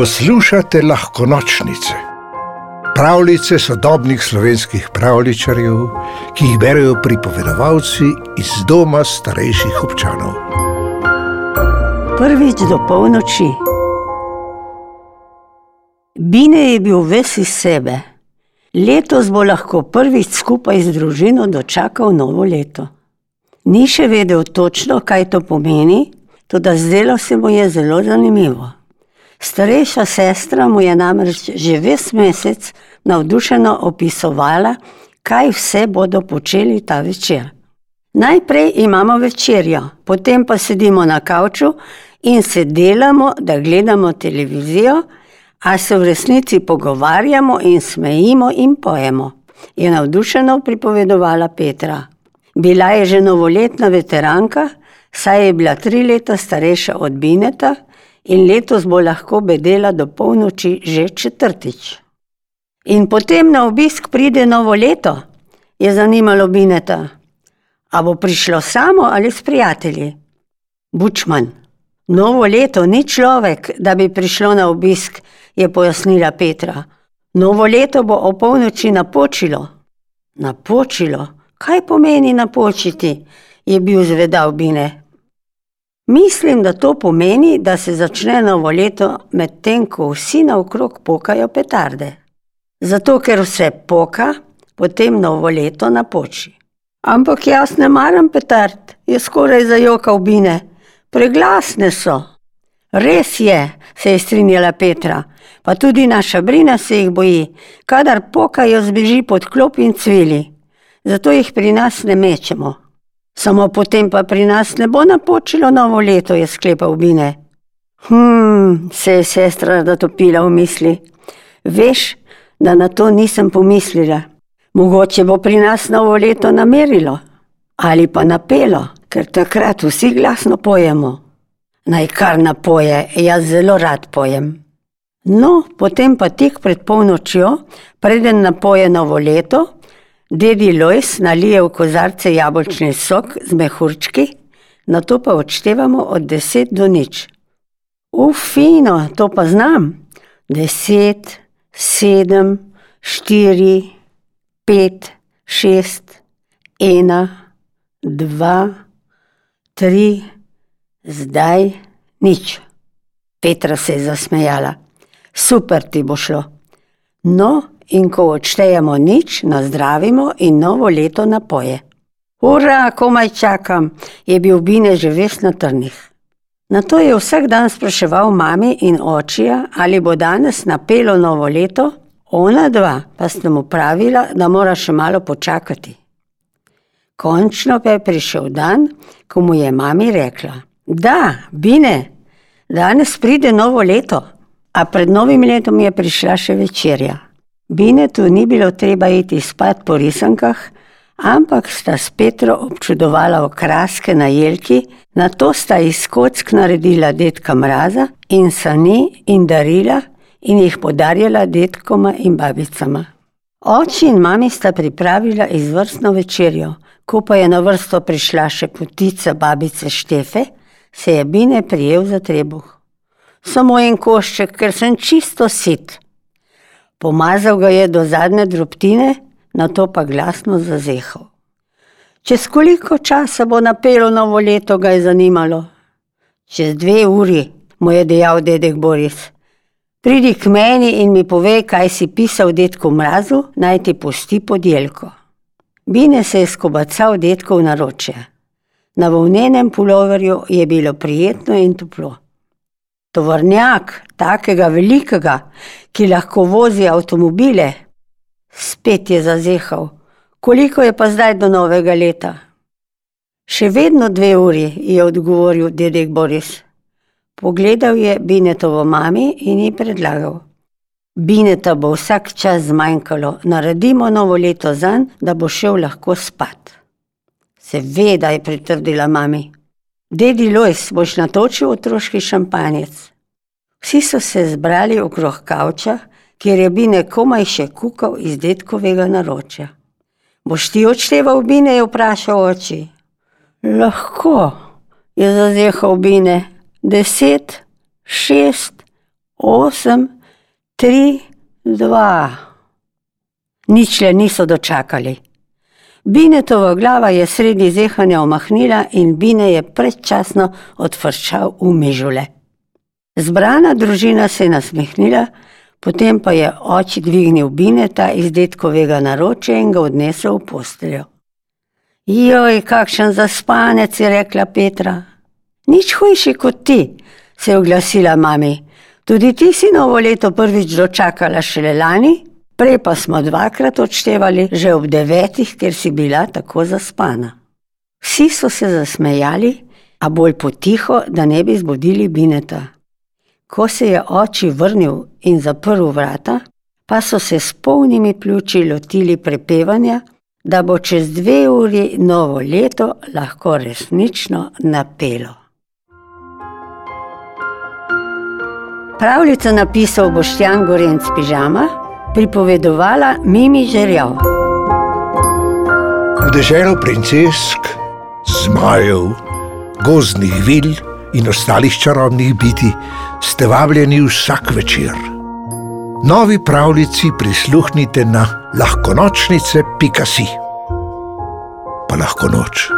Poslušate lahko nočnice, pravljice sodobnih slovenskih pravličarjev, ki jih berijo pripovedovalci iz doma starejših občanov. Prvič do polnoči. Bine je bil ves iz sebe. Letos bo lahko prvič skupaj z družino dočakal novo leto. Ni še vedel točno, kaj to pomeni, toda zdelo se mu je zelo zanimivo. Starejša sestra mu je namreč že ves mesec navdušeno opisovala, kaj vse bodo počeli ta večer. Najprej imamo večerjo, potem pa sedimo na kavču in se delamo, da gledamo televizijo, a se v resnici pogovarjamo in smejimo in pojemo, je navdušeno pripovedovala Petra. Bila je že novoletna veteranka, saj je bila tri leta starejša od Bineta in letos bo lahko bedela do polnoči že četrtič. In potem na obisk pride novo leto, je zanimalo Bineta. A bo prišlo samo ali s prijatelji? Bučman. Novo leto ni človek, da bi prišlo na obisk, je pojasnila Petra. Novo leto bo o polnoči napočilo. Napočilo? Kaj pomeni napočiti? je bil zvedav Bine. Mislim, da to pomeni, da se začne novo leto, medtem ko vsi naokrog pokajo petarde. Zato, ker vse poka, potem novo leto napoči. Ampak jaz ne maram petard, je skoraj zajokal Bine. Preglasne so. Res je, se je strinjala Petra, pa tudi naša Brina se jih boji, kadar pokajo, zbeži pod klop in cvili. Zato jih pri nas ne mečemo. Samo potem pa pri nas ne bo napočilo novo leto, je sklepal Bine. Hm, se je sestra zatopila v misli. Veš, da na to nisem pomislila. Mogoče bo pri nas novo leto namerilo ali pa napelo, ker takrat vsi glasno pojemo. Naj kar napoje, jaz zelo rad pojem. No, potem pa tik pred polnočjo, preden napoje novo leto, Dedi Lojs nalije v kozarce jabolčni sok z mehurčki, nato pa odštevamo od deset do nič. Uf, fino, to pa znam. Deset, sedem, štiri, pet, šest, ena, dva, tri, zdaj nič. Petra se je zasmejala. Super ti bo šlo. No, in ko odštejemo nič, nazdravimo in novo leto napoje. Ura, komaj čakam, je bil Bine že ves na trnih. Nato je vsak dan spraševal mami in očija, ali bo danes napelo novo leto, ona dva pa sta mu pravila, da mora še malo počakati. Končno pa je prišel dan, ko mu je mami rekla: Da, Bine, danes pride novo leto, a pred novim letom je prišla še večerja. Binetu ni bilo treba iti spat po risankah, ampak sta s Petro občudovala okraske na jelki, nato sta iz kock naredila detka mraza in sani in darila in jih podarjala detkoma in babicama. Oči in mami sta pripravila izvrstno večerjo, ko pa je na vrsto prišla še potica babice Štefe, se je Bine prijel za trebuh. Samo en košček, ker sem čisto sit. Pomazal ga je do zadnje drobtine, nato pa glasno zazehal. Čez koliko časa bo napelo novo leto, ga je zanimalo. Čez dve uri, mu je dejal dedek Boris. Pridi k meni in mi povej, kaj si pisal detku mrazu, naj ti pusti podjelko. Bine se je skobacal detko v naročje. Na volnenem puloverju je bilo prijetno in toplo. Tovornjak, takega velikega, ki lahko vozi avtomobile, spet je zazehal. Koliko je pa zdaj do novega leta? Še vedno dve uri, je odgovoril dedek Boris. Pogledal je Binetovo mami in ji predlagal. Bineta bo vsak čas zmanjkalo, naredimo novo leto zanj, da bo šel lahko spat. Seveda, je pritrdila mami. Dedi Lojs, boš natočil otroški šampanjec. Vsi so se zbrali okrog kavča, kjer je Bine komaj še kukal iz dedkovega naročja. Boš ti odšteval Bine, je vprašal oči. Lahko, je zazehal Bine. Deset, šest, osem, tri, dva. Nič le niso dočakali. Binetova glava je sredi zehanja omahnila in Bine je predčasno odfrčal v mižule. Zbrana družina se je nasmehnila, potem pa je oči dvignil Bineta iz detkovega naročja in ga odnesel v posteljo. Joj, kakšen zaspanec, je rekla Petra. Nič hujši kot ti, se je oglasila mami. Tudi ti si novo leto prvič dočakala šele lani, prej pa smo dvakrat odštevali že ob devetih, ker si bila tako zaspana. Vsi so se zasmejali, a bolj potiho, da ne bi zbudili Bineta. Ko se je oči vrnil in zaprl vrata, pa so se s polnimi pljuči lotili prepevanja, da bo čez dve uri novo leto lahko resnično napelo. Pravljico napisal Boštjan Gorenc Pižama, pripovedovala Mimi Žerjav. V deželo princesk, zmajev, gozdnih vil in ostalih čarobnih biti ste vabljeni vsak večer. Novi pravljici prisluhnite na lahkonočnice.si. Pa lahko noč.